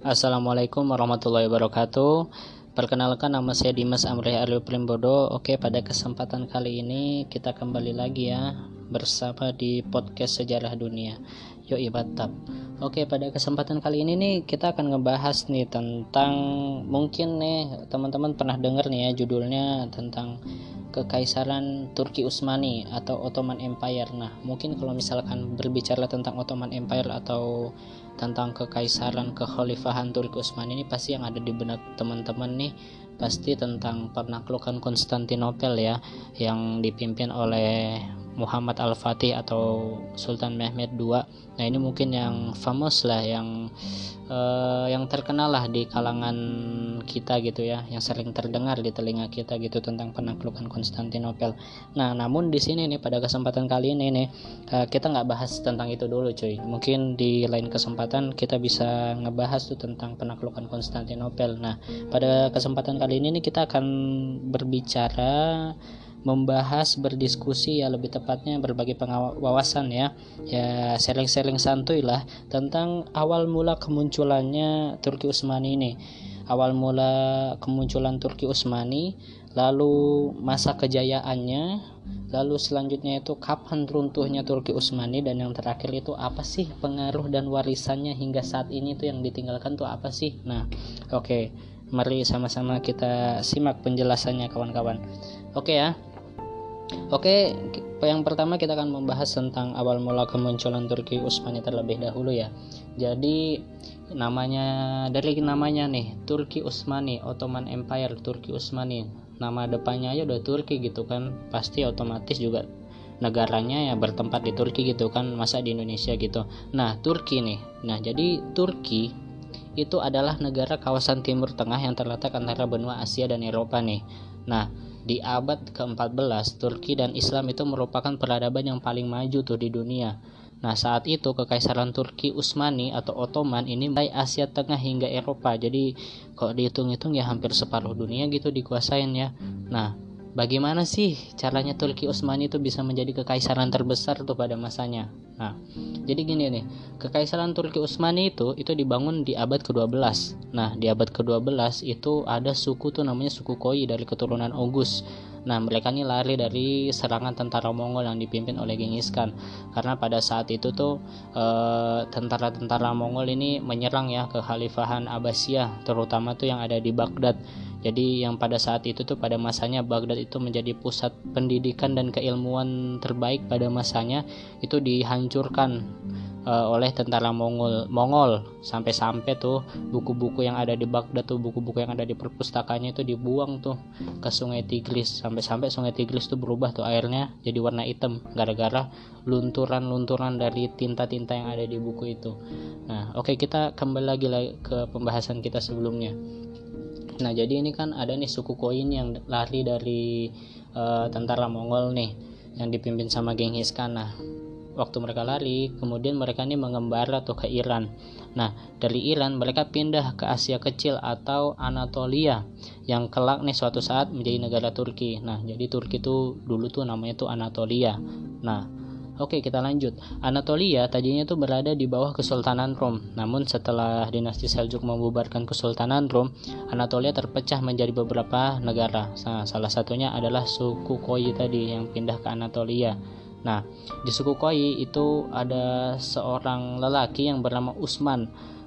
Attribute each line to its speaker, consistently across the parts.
Speaker 1: Assalamualaikum warahmatullahi wabarakatuh. Perkenalkan nama saya Dimas Amri Aryo Primbodo. Oke, pada kesempatan kali ini kita kembali lagi ya bersama di podcast Sejarah Dunia. Yo ibatab. Oke, pada kesempatan kali ini nih kita akan ngebahas nih tentang mungkin nih teman-teman pernah dengar nih ya judulnya tentang Kekaisaran Turki Utsmani atau Ottoman Empire. Nah, mungkin kalau misalkan berbicara tentang Ottoman Empire atau tentang kekaisaran kekhalifahan Turki Utsmani ini pasti yang ada di benak teman-teman nih pasti tentang penaklukan Konstantinopel ya yang dipimpin oleh Muhammad Al-Fatih atau Sultan Mehmed II. Nah, ini mungkin yang famous lah yang uh, yang terkenal lah di kalangan kita gitu ya, yang sering terdengar di telinga kita gitu tentang penaklukan Konstantinopel. Nah, namun di sini nih pada kesempatan kali ini nih uh, kita nggak bahas tentang itu dulu cuy. Mungkin di lain kesempatan kita bisa ngebahas tuh tentang penaklukan Konstantinopel. Nah, pada kesempatan kali ini nih kita akan berbicara membahas berdiskusi ya lebih tepatnya berbagi pengawasan ya. Ya sharing-sharing santuy lah tentang awal mula kemunculannya Turki Utsmani ini. Awal mula kemunculan Turki Utsmani lalu masa kejayaannya lalu selanjutnya itu kapan runtuhnya Turki Utsmani dan yang terakhir itu apa sih pengaruh dan warisannya hingga saat ini tuh yang ditinggalkan tuh apa sih? Nah oke. Okay. mari sama-sama kita simak penjelasannya kawan-kawan. Oke ya Oke, yang pertama kita akan membahas tentang awal mula kemunculan Turki Utsmani terlebih dahulu ya. Jadi namanya dari namanya nih Turki Utsmani, Ottoman Empire Turki Utsmani. Nama depannya aja udah Turki gitu kan. Pasti otomatis juga negaranya ya bertempat di Turki gitu kan, masa di Indonesia gitu. Nah, Turki nih. Nah, jadi Turki itu adalah negara kawasan Timur Tengah yang terletak antara benua Asia dan Eropa nih. Nah, di abad ke-14, Turki dan Islam itu merupakan peradaban yang paling maju tuh di dunia. Nah, saat itu Kekaisaran Turki Utsmani atau Ottoman ini mulai Asia Tengah hingga Eropa. Jadi, kalau dihitung-hitung ya hampir separuh dunia gitu dikuasain ya. Nah, bagaimana sih caranya Turki Utsmani itu bisa menjadi kekaisaran terbesar tuh pada masanya nah jadi gini nih kekaisaran Turki Utsmani itu itu dibangun di abad ke-12 nah di abad ke-12 itu ada suku tuh namanya suku Koi dari keturunan Ogus Nah, mereka ini lari dari serangan tentara Mongol yang dipimpin oleh Genghis Khan. Karena pada saat itu tuh tentara tentara-tentara Mongol ini menyerang ya ke Khalifahan Abbasiyah, terutama tuh yang ada di Baghdad. Jadi yang pada saat itu tuh pada masanya Baghdad itu menjadi pusat pendidikan dan keilmuan terbaik pada masanya itu dihancurkan uh, oleh tentara Mongol Mongol sampai-sampai tuh buku-buku yang ada di Baghdad tuh buku-buku yang ada di perpustakaannya itu dibuang tuh ke Sungai Tigris sampai-sampai Sungai Tigris tuh berubah tuh airnya jadi warna hitam gara-gara lunturan-lunturan dari tinta-tinta yang ada di buku itu. Nah, oke okay, kita kembali lagi ke pembahasan kita sebelumnya. Nah, jadi ini kan ada nih suku Koin yang lari dari uh, tentara Mongol nih yang dipimpin sama Genghis Khan. Nah, waktu mereka lari, kemudian mereka ini mengembara tuh ke Iran. Nah, dari Iran mereka pindah ke Asia Kecil atau Anatolia yang kelak nih suatu saat menjadi negara Turki. Nah, jadi Turki itu dulu tuh namanya tuh Anatolia. Nah, Oke, kita lanjut. Anatolia tadinya itu berada di bawah Kesultanan Rom. Namun setelah dinasti Seljuk membubarkan Kesultanan Rom, Anatolia terpecah menjadi beberapa negara. Nah, salah satunya adalah suku Koi tadi yang pindah ke Anatolia. Nah, di suku Koi itu ada seorang lelaki yang bernama Usman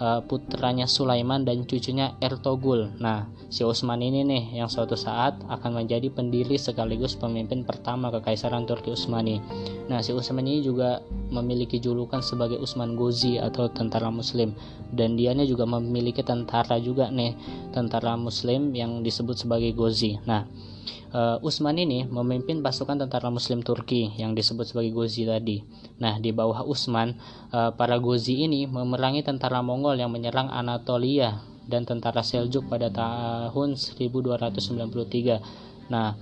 Speaker 1: uh, putranya Sulaiman dan cucunya Ertogul. Nah, si Utsman ini nih yang suatu saat akan menjadi pendiri sekaligus pemimpin pertama Kekaisaran Turki Utsmani. Nah, si Utsman ini juga memiliki julukan sebagai Utsman Gozi atau tentara muslim dan dianya juga memiliki tentara juga nih, tentara muslim yang disebut sebagai Gozi. Nah, uh, Utsman ini memimpin pasukan tentara Muslim Turki yang disebut sebagai Gozi tadi. Nah, di bawah Utsman, uh, para Gozi ini memerangi tentara Mongol yang menyerang Anatolia dan tentara Seljuk pada tahun 1293. Nah,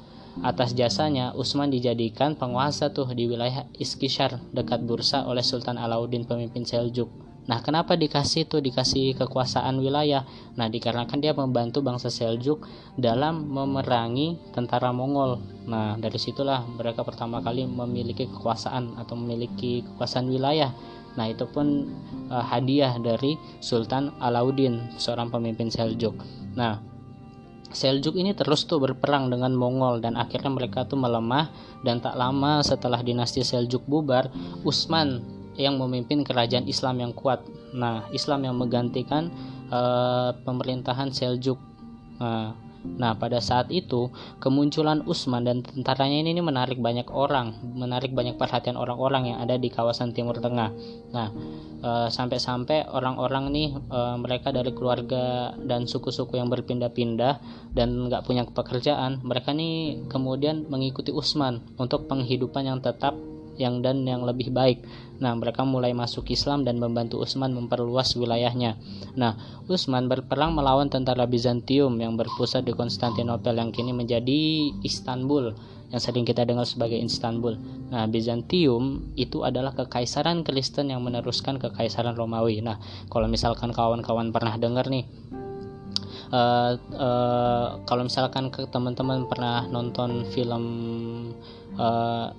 Speaker 1: atas jasanya Utsman dijadikan penguasa tuh di wilayah Iskishar dekat Bursa oleh Sultan Alauddin pemimpin Seljuk. Nah, kenapa dikasih itu dikasih kekuasaan wilayah? Nah, dikarenakan dia membantu bangsa Seljuk dalam memerangi tentara Mongol. Nah, dari situlah mereka pertama kali memiliki kekuasaan atau memiliki kekuasaan wilayah Nah, itu pun uh, hadiah dari Sultan Alauddin, seorang pemimpin Seljuk. Nah, Seljuk ini terus tuh berperang dengan Mongol dan akhirnya mereka tuh melemah dan tak lama setelah dinasti Seljuk bubar, Utsman yang memimpin kerajaan Islam yang kuat. Nah, Islam yang menggantikan uh, pemerintahan Seljuk. Nah, Nah, pada saat itu, kemunculan Usman dan tentaranya ini, ini menarik banyak orang, menarik banyak perhatian orang-orang yang ada di kawasan Timur Tengah. Nah, e, sampai-sampai orang-orang nih, e, mereka dari keluarga dan suku-suku yang berpindah-pindah dan nggak punya pekerjaan, mereka nih kemudian mengikuti Usman untuk penghidupan yang tetap yang dan yang lebih baik. Nah, mereka mulai masuk Islam dan membantu Utsman memperluas wilayahnya. Nah, Utsman berperang melawan tentara Bizantium yang berpusat di Konstantinopel yang kini menjadi Istanbul yang sering kita dengar sebagai Istanbul. Nah, Bizantium itu adalah kekaisaran Kristen yang meneruskan kekaisaran Romawi. Nah, kalau misalkan kawan-kawan pernah dengar nih Uh, uh, kalau misalkan teman-teman pernah nonton film uh,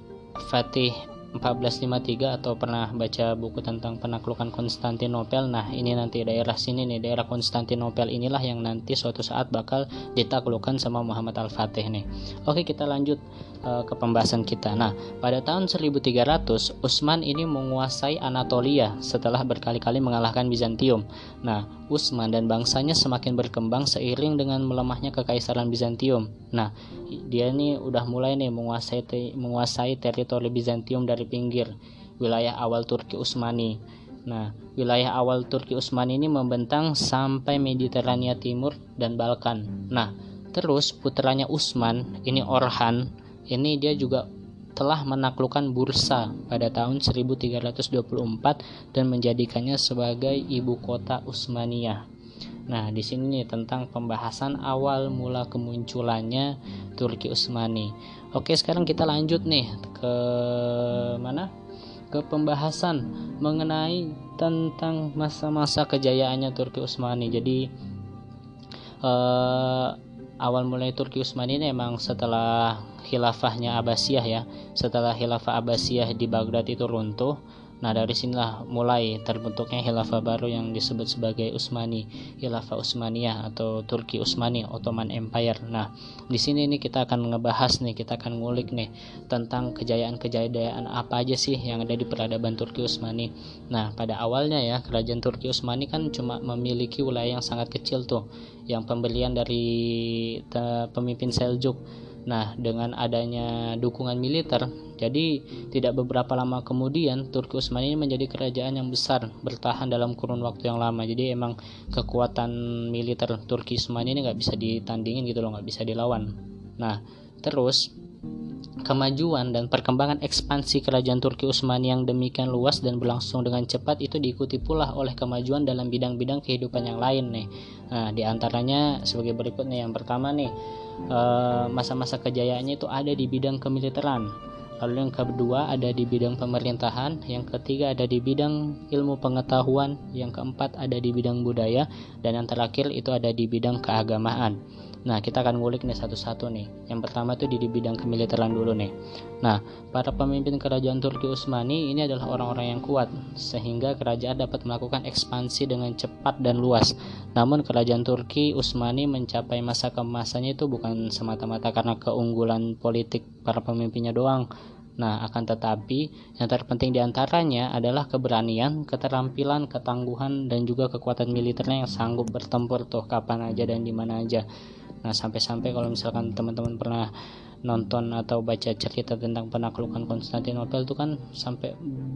Speaker 1: Fatih 1453 atau pernah baca buku tentang penaklukan Konstantinopel. Nah ini nanti daerah sini nih daerah Konstantinopel inilah yang nanti suatu saat bakal ditaklukkan sama Muhammad Al-Fatih nih. Oke kita lanjut uh, ke pembahasan kita nah pada tahun 1300 Utsman ini menguasai Anatolia setelah berkali-kali mengalahkan Bizantium nah Utsman dan bangsanya semakin berkembang seiring dengan melemahnya kekaisaran Bizantium. Nah, dia ini udah mulai nih menguasai te menguasai teritori Bizantium dari pinggir wilayah awal Turki Utsmani. Nah, wilayah awal Turki Utsmani ini membentang sampai Mediterania Timur dan Balkan. Nah, terus putranya Utsman, ini Orhan, ini dia juga telah menaklukkan Bursa pada tahun 1324 dan menjadikannya sebagai ibu kota Utsmaniyah. Nah, di sini nih tentang pembahasan awal mula kemunculannya Turki Utsmani. Oke, sekarang kita lanjut nih ke mana? Ke pembahasan mengenai tentang masa-masa kejayaannya Turki Utsmani. Jadi eh, awal mulai Turki Utsmani ini emang setelah khilafahnya Abbasiyah ya. Setelah khilafah Abbasiyah di Baghdad itu runtuh Nah dari sinilah mulai terbentuknya khilafah baru yang disebut sebagai Utsmani, khilafah Utsmaniyah atau Turki Utsmani, Ottoman Empire. Nah di sini nih kita akan ngebahas nih, kita akan ngulik nih tentang kejayaan-kejayaan apa aja sih yang ada di peradaban Turki Utsmani. Nah pada awalnya ya kerajaan Turki Utsmani kan cuma memiliki wilayah yang sangat kecil tuh, yang pembelian dari pemimpin Seljuk Nah, dengan adanya dukungan militer, jadi tidak beberapa lama kemudian Turki Utsmani ini menjadi kerajaan yang besar, bertahan dalam kurun waktu yang lama. Jadi emang kekuatan militer Turki Utsmani ini nggak bisa ditandingin gitu loh, nggak bisa dilawan. Nah, terus kemajuan dan perkembangan ekspansi kerajaan Turki Utsmani yang demikian luas dan berlangsung dengan cepat itu diikuti pula oleh kemajuan dalam bidang-bidang kehidupan yang lain nih. Nah, di antaranya sebagai berikut nih. Yang pertama nih, masa-masa kejayaannya itu ada di bidang kemiliteran. Lalu yang kedua ada di bidang pemerintahan yang ketiga ada di bidang ilmu pengetahuan yang keempat ada di bidang budaya dan yang terakhir itu ada di bidang keagamaan Nah, kita akan ngulik nih satu-satu nih. Yang pertama itu di, bidang kemiliteran dulu nih. Nah, para pemimpin kerajaan Turki Utsmani ini adalah orang-orang yang kuat sehingga kerajaan dapat melakukan ekspansi dengan cepat dan luas. Namun kerajaan Turki Utsmani mencapai masa kemasannya itu bukan semata-mata karena keunggulan politik para pemimpinnya doang, Nah, akan tetapi yang terpenting di antaranya adalah keberanian, keterampilan, ketangguhan, dan juga kekuatan militernya yang sanggup bertempur tuh kapan aja dan di mana aja. Nah, sampai-sampai kalau misalkan teman-teman pernah nonton atau baca cerita tentang penaklukan Konstantinopel itu kan sampai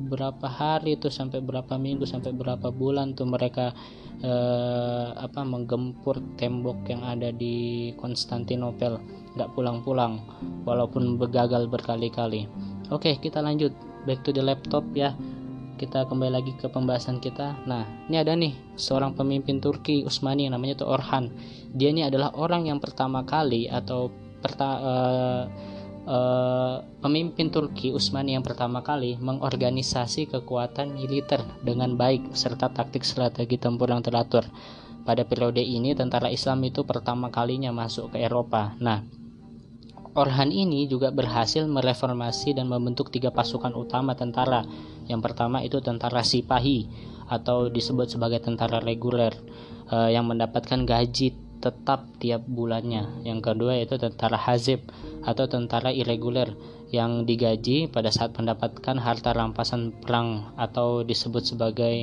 Speaker 1: berapa hari itu sampai berapa minggu sampai berapa bulan tuh mereka eh, apa menggempur tembok yang ada di Konstantinopel nggak pulang-pulang walaupun begagal berkali-kali oke kita lanjut back to the laptop ya kita kembali lagi ke pembahasan kita. Nah, ini ada nih seorang pemimpin Turki Utsmani yang namanya tuh Orhan. Dia ini adalah orang yang pertama kali atau perta, uh, uh, pemimpin Turki Utsmani yang pertama kali mengorganisasi kekuatan militer dengan baik serta taktik strategi tempur yang teratur. Pada periode ini tentara Islam itu pertama kalinya masuk ke Eropa. Nah, Orhan ini juga berhasil mereformasi dan membentuk tiga pasukan utama tentara. Yang pertama itu tentara Sipahi atau disebut sebagai tentara reguler uh, yang mendapatkan gaji tetap tiap bulannya. Yang kedua itu tentara Hazib atau tentara irreguler yang digaji pada saat mendapatkan harta rampasan perang atau disebut sebagai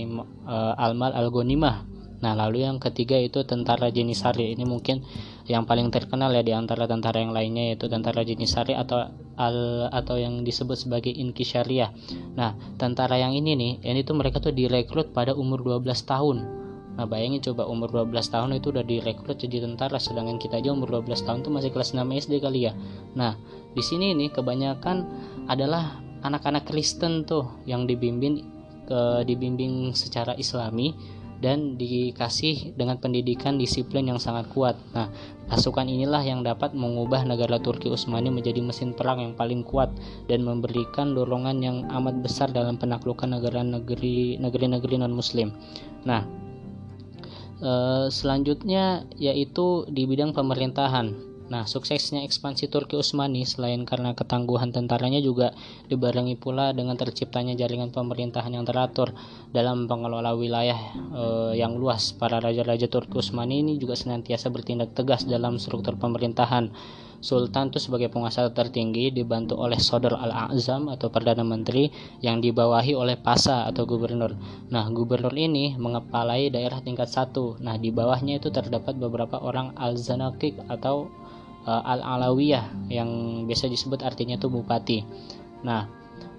Speaker 1: uh, almal algonimah. Nah, lalu yang ketiga itu tentara Jenisari. Ini mungkin yang paling terkenal ya di antara tentara yang lainnya yaitu tentara Jenisari atau al atau yang disebut sebagai Inkisyariah. Nah, tentara yang ini nih, ini tuh mereka tuh direkrut pada umur 12 tahun Nah bayangin coba umur 12 tahun itu udah direkrut jadi tentara sedangkan kita aja umur 12 tahun tuh masih kelas 6 SD kali ya. Nah, di sini nih kebanyakan adalah anak-anak Kristen tuh yang dibimbing ke dibimbing secara Islami dan dikasih dengan pendidikan disiplin yang sangat kuat. Nah, pasukan inilah yang dapat mengubah negara Turki Utsmani menjadi mesin perang yang paling kuat dan memberikan dorongan yang amat besar dalam penaklukan negara-negeri negeri-negeri non-muslim. Nah, Eh, selanjutnya yaitu di bidang pemerintahan. Nah, suksesnya ekspansi Turki Utsmani selain karena ketangguhan tentaranya juga dibarengi pula dengan terciptanya jaringan pemerintahan yang teratur dalam pengelola wilayah e, yang luas. Para raja-raja Turki Utsmani ini juga senantiasa bertindak tegas dalam struktur pemerintahan Sultan itu sebagai penguasa tertinggi dibantu oleh Sodor Al-Azam atau Perdana Menteri yang dibawahi oleh Pasa atau Gubernur. Nah, Gubernur ini mengepalai daerah tingkat satu. Nah, di bawahnya itu terdapat beberapa orang Al-Zanakik atau uh, Al-Alawiyah yang biasa disebut artinya itu bupati. Nah,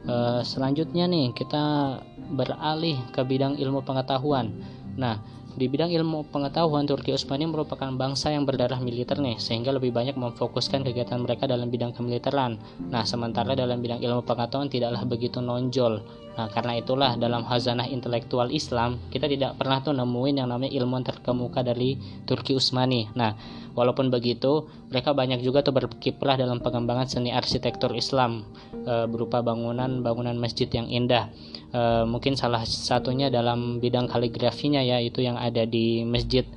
Speaker 1: uh, selanjutnya nih kita beralih ke bidang ilmu pengetahuan. Nah, di bidang ilmu pengetahuan, Turki Utsmani merupakan bangsa yang berdarah militer nih, sehingga lebih banyak memfokuskan kegiatan mereka dalam bidang kemiliteran. Nah, sementara dalam bidang ilmu pengetahuan tidaklah begitu nonjol. Nah, karena itulah dalam hazanah intelektual Islam, kita tidak pernah tuh nemuin yang namanya ilmuwan terkemuka dari Turki Utsmani. Nah, walaupun begitu, mereka banyak juga tuh berkiprah dalam pengembangan seni arsitektur Islam e, berupa bangunan-bangunan masjid yang indah. E, mungkin salah satunya dalam bidang kaligrafinya ya, itu yang ada di masjid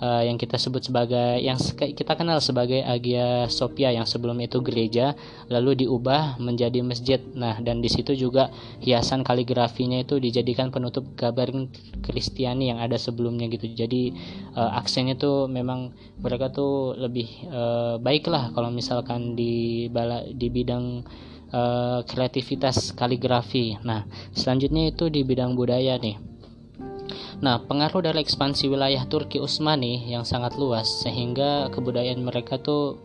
Speaker 1: uh, yang kita sebut sebagai yang kita kenal sebagai Hagia Sophia yang sebelum itu gereja lalu diubah menjadi masjid. Nah, dan di situ juga hiasan kaligrafinya itu dijadikan penutup gambar Kristiani yang ada sebelumnya gitu. Jadi uh, aksennya tuh memang mereka tuh lebih uh, baik lah kalau misalkan di bala, di bidang uh, kreativitas kaligrafi. Nah, selanjutnya itu di bidang budaya nih. Nah, pengaruh dari ekspansi wilayah Turki Utsmani yang sangat luas sehingga kebudayaan mereka tuh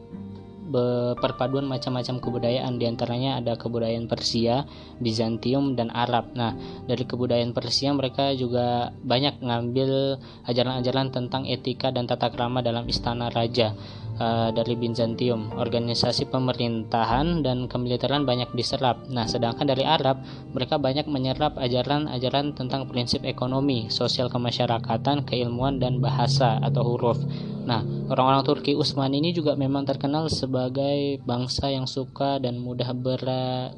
Speaker 1: perpaduan macam-macam kebudayaan di antaranya ada kebudayaan Persia, Bizantium dan Arab. Nah dari kebudayaan Persia mereka juga banyak ngambil ajaran-ajaran tentang etika dan tata krama dalam istana raja uh, dari Bizantium. Organisasi pemerintahan dan kemiliteran banyak diserap. Nah, sedangkan dari Arab, mereka banyak menyerap ajaran-ajaran tentang prinsip ekonomi, sosial kemasyarakatan, keilmuan dan bahasa atau huruf. Nah, orang-orang Turki Utsmani ini juga memang terkenal sebagai bangsa yang suka dan mudah ber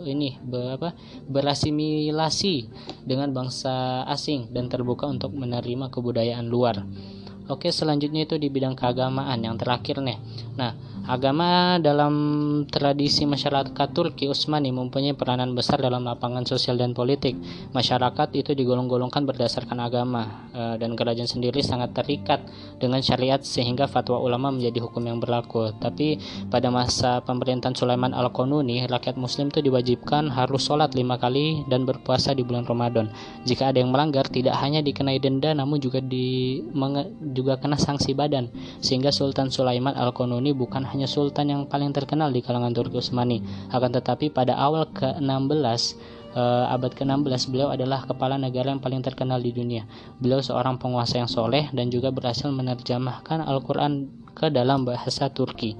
Speaker 1: ini ber, apa, berasimilasi dengan bangsa asing dan terbuka untuk menerima kebudayaan luar. Oke, selanjutnya itu di bidang keagamaan yang terakhir nih. Nah, Agama dalam tradisi masyarakat Turki Utsmani mempunyai peranan besar dalam lapangan sosial dan politik. Masyarakat itu digolong-golongkan berdasarkan agama e, dan kerajaan sendiri sangat terikat dengan syariat sehingga fatwa ulama menjadi hukum yang berlaku. Tapi pada masa pemerintahan Sulaiman Al-Qanuni, rakyat muslim itu diwajibkan harus sholat lima kali dan berpuasa di bulan Ramadan. Jika ada yang melanggar tidak hanya dikenai denda namun juga di juga kena sanksi badan. Sehingga Sultan Sulaiman Al-Qanuni bukan hanya sultan yang paling terkenal di kalangan Turki Utsmani. Akan tetapi pada awal ke-16 uh, abad ke-16 beliau adalah kepala negara yang paling terkenal di dunia. Beliau seorang penguasa yang soleh dan juga berhasil menerjemahkan Al-Quran ke dalam bahasa Turki.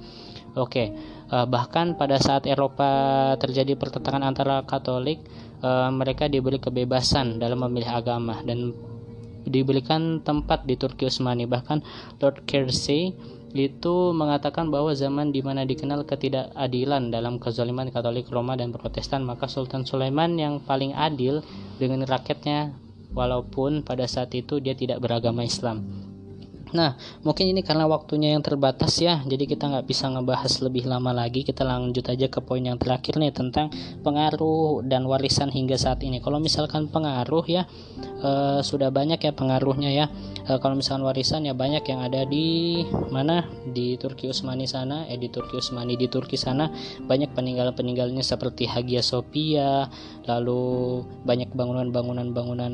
Speaker 1: Oke, uh, bahkan pada saat Eropa terjadi pertentangan antara Katolik, uh, mereka diberi kebebasan dalam memilih agama dan diberikan tempat di Turki Utsmani. Bahkan Lord Kersey itu mengatakan bahwa zaman di mana dikenal ketidakadilan dalam kezaliman Katolik Roma dan Protestan maka Sultan Sulaiman yang paling adil dengan rakyatnya walaupun pada saat itu dia tidak beragama Islam. Nah, mungkin ini karena waktunya yang terbatas ya, jadi kita nggak bisa ngebahas lebih lama lagi. Kita lanjut aja ke poin yang terakhir nih tentang pengaruh dan warisan hingga saat ini. Kalau misalkan pengaruh ya, e, sudah banyak ya pengaruhnya ya. E, kalau misalkan warisan ya banyak yang ada di mana di Turki Utsmani sana, eh di Turki Utsmani di Turki sana banyak peninggalan-peninggalannya seperti Hagia Sophia, lalu banyak bangunan-bangunan bangunan, -bangunan,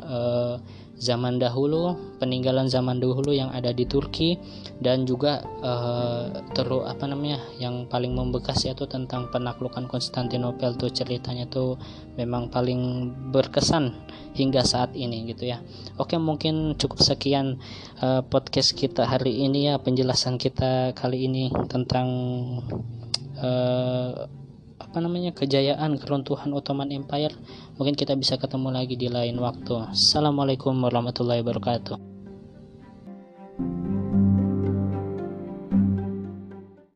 Speaker 1: bangunan e, zaman dahulu, peninggalan zaman dahulu yang ada di Turki dan juga uh, terus apa namanya yang paling membekas yaitu tentang penaklukan Konstantinopel tuh ceritanya tuh memang paling berkesan hingga saat ini gitu ya. Oke, mungkin cukup sekian uh, podcast kita hari ini ya penjelasan kita kali ini tentang uh, apa namanya kejayaan keruntuhan Ottoman Empire mungkin kita bisa ketemu lagi di lain waktu. Assalamualaikum warahmatullahi wabarakatuh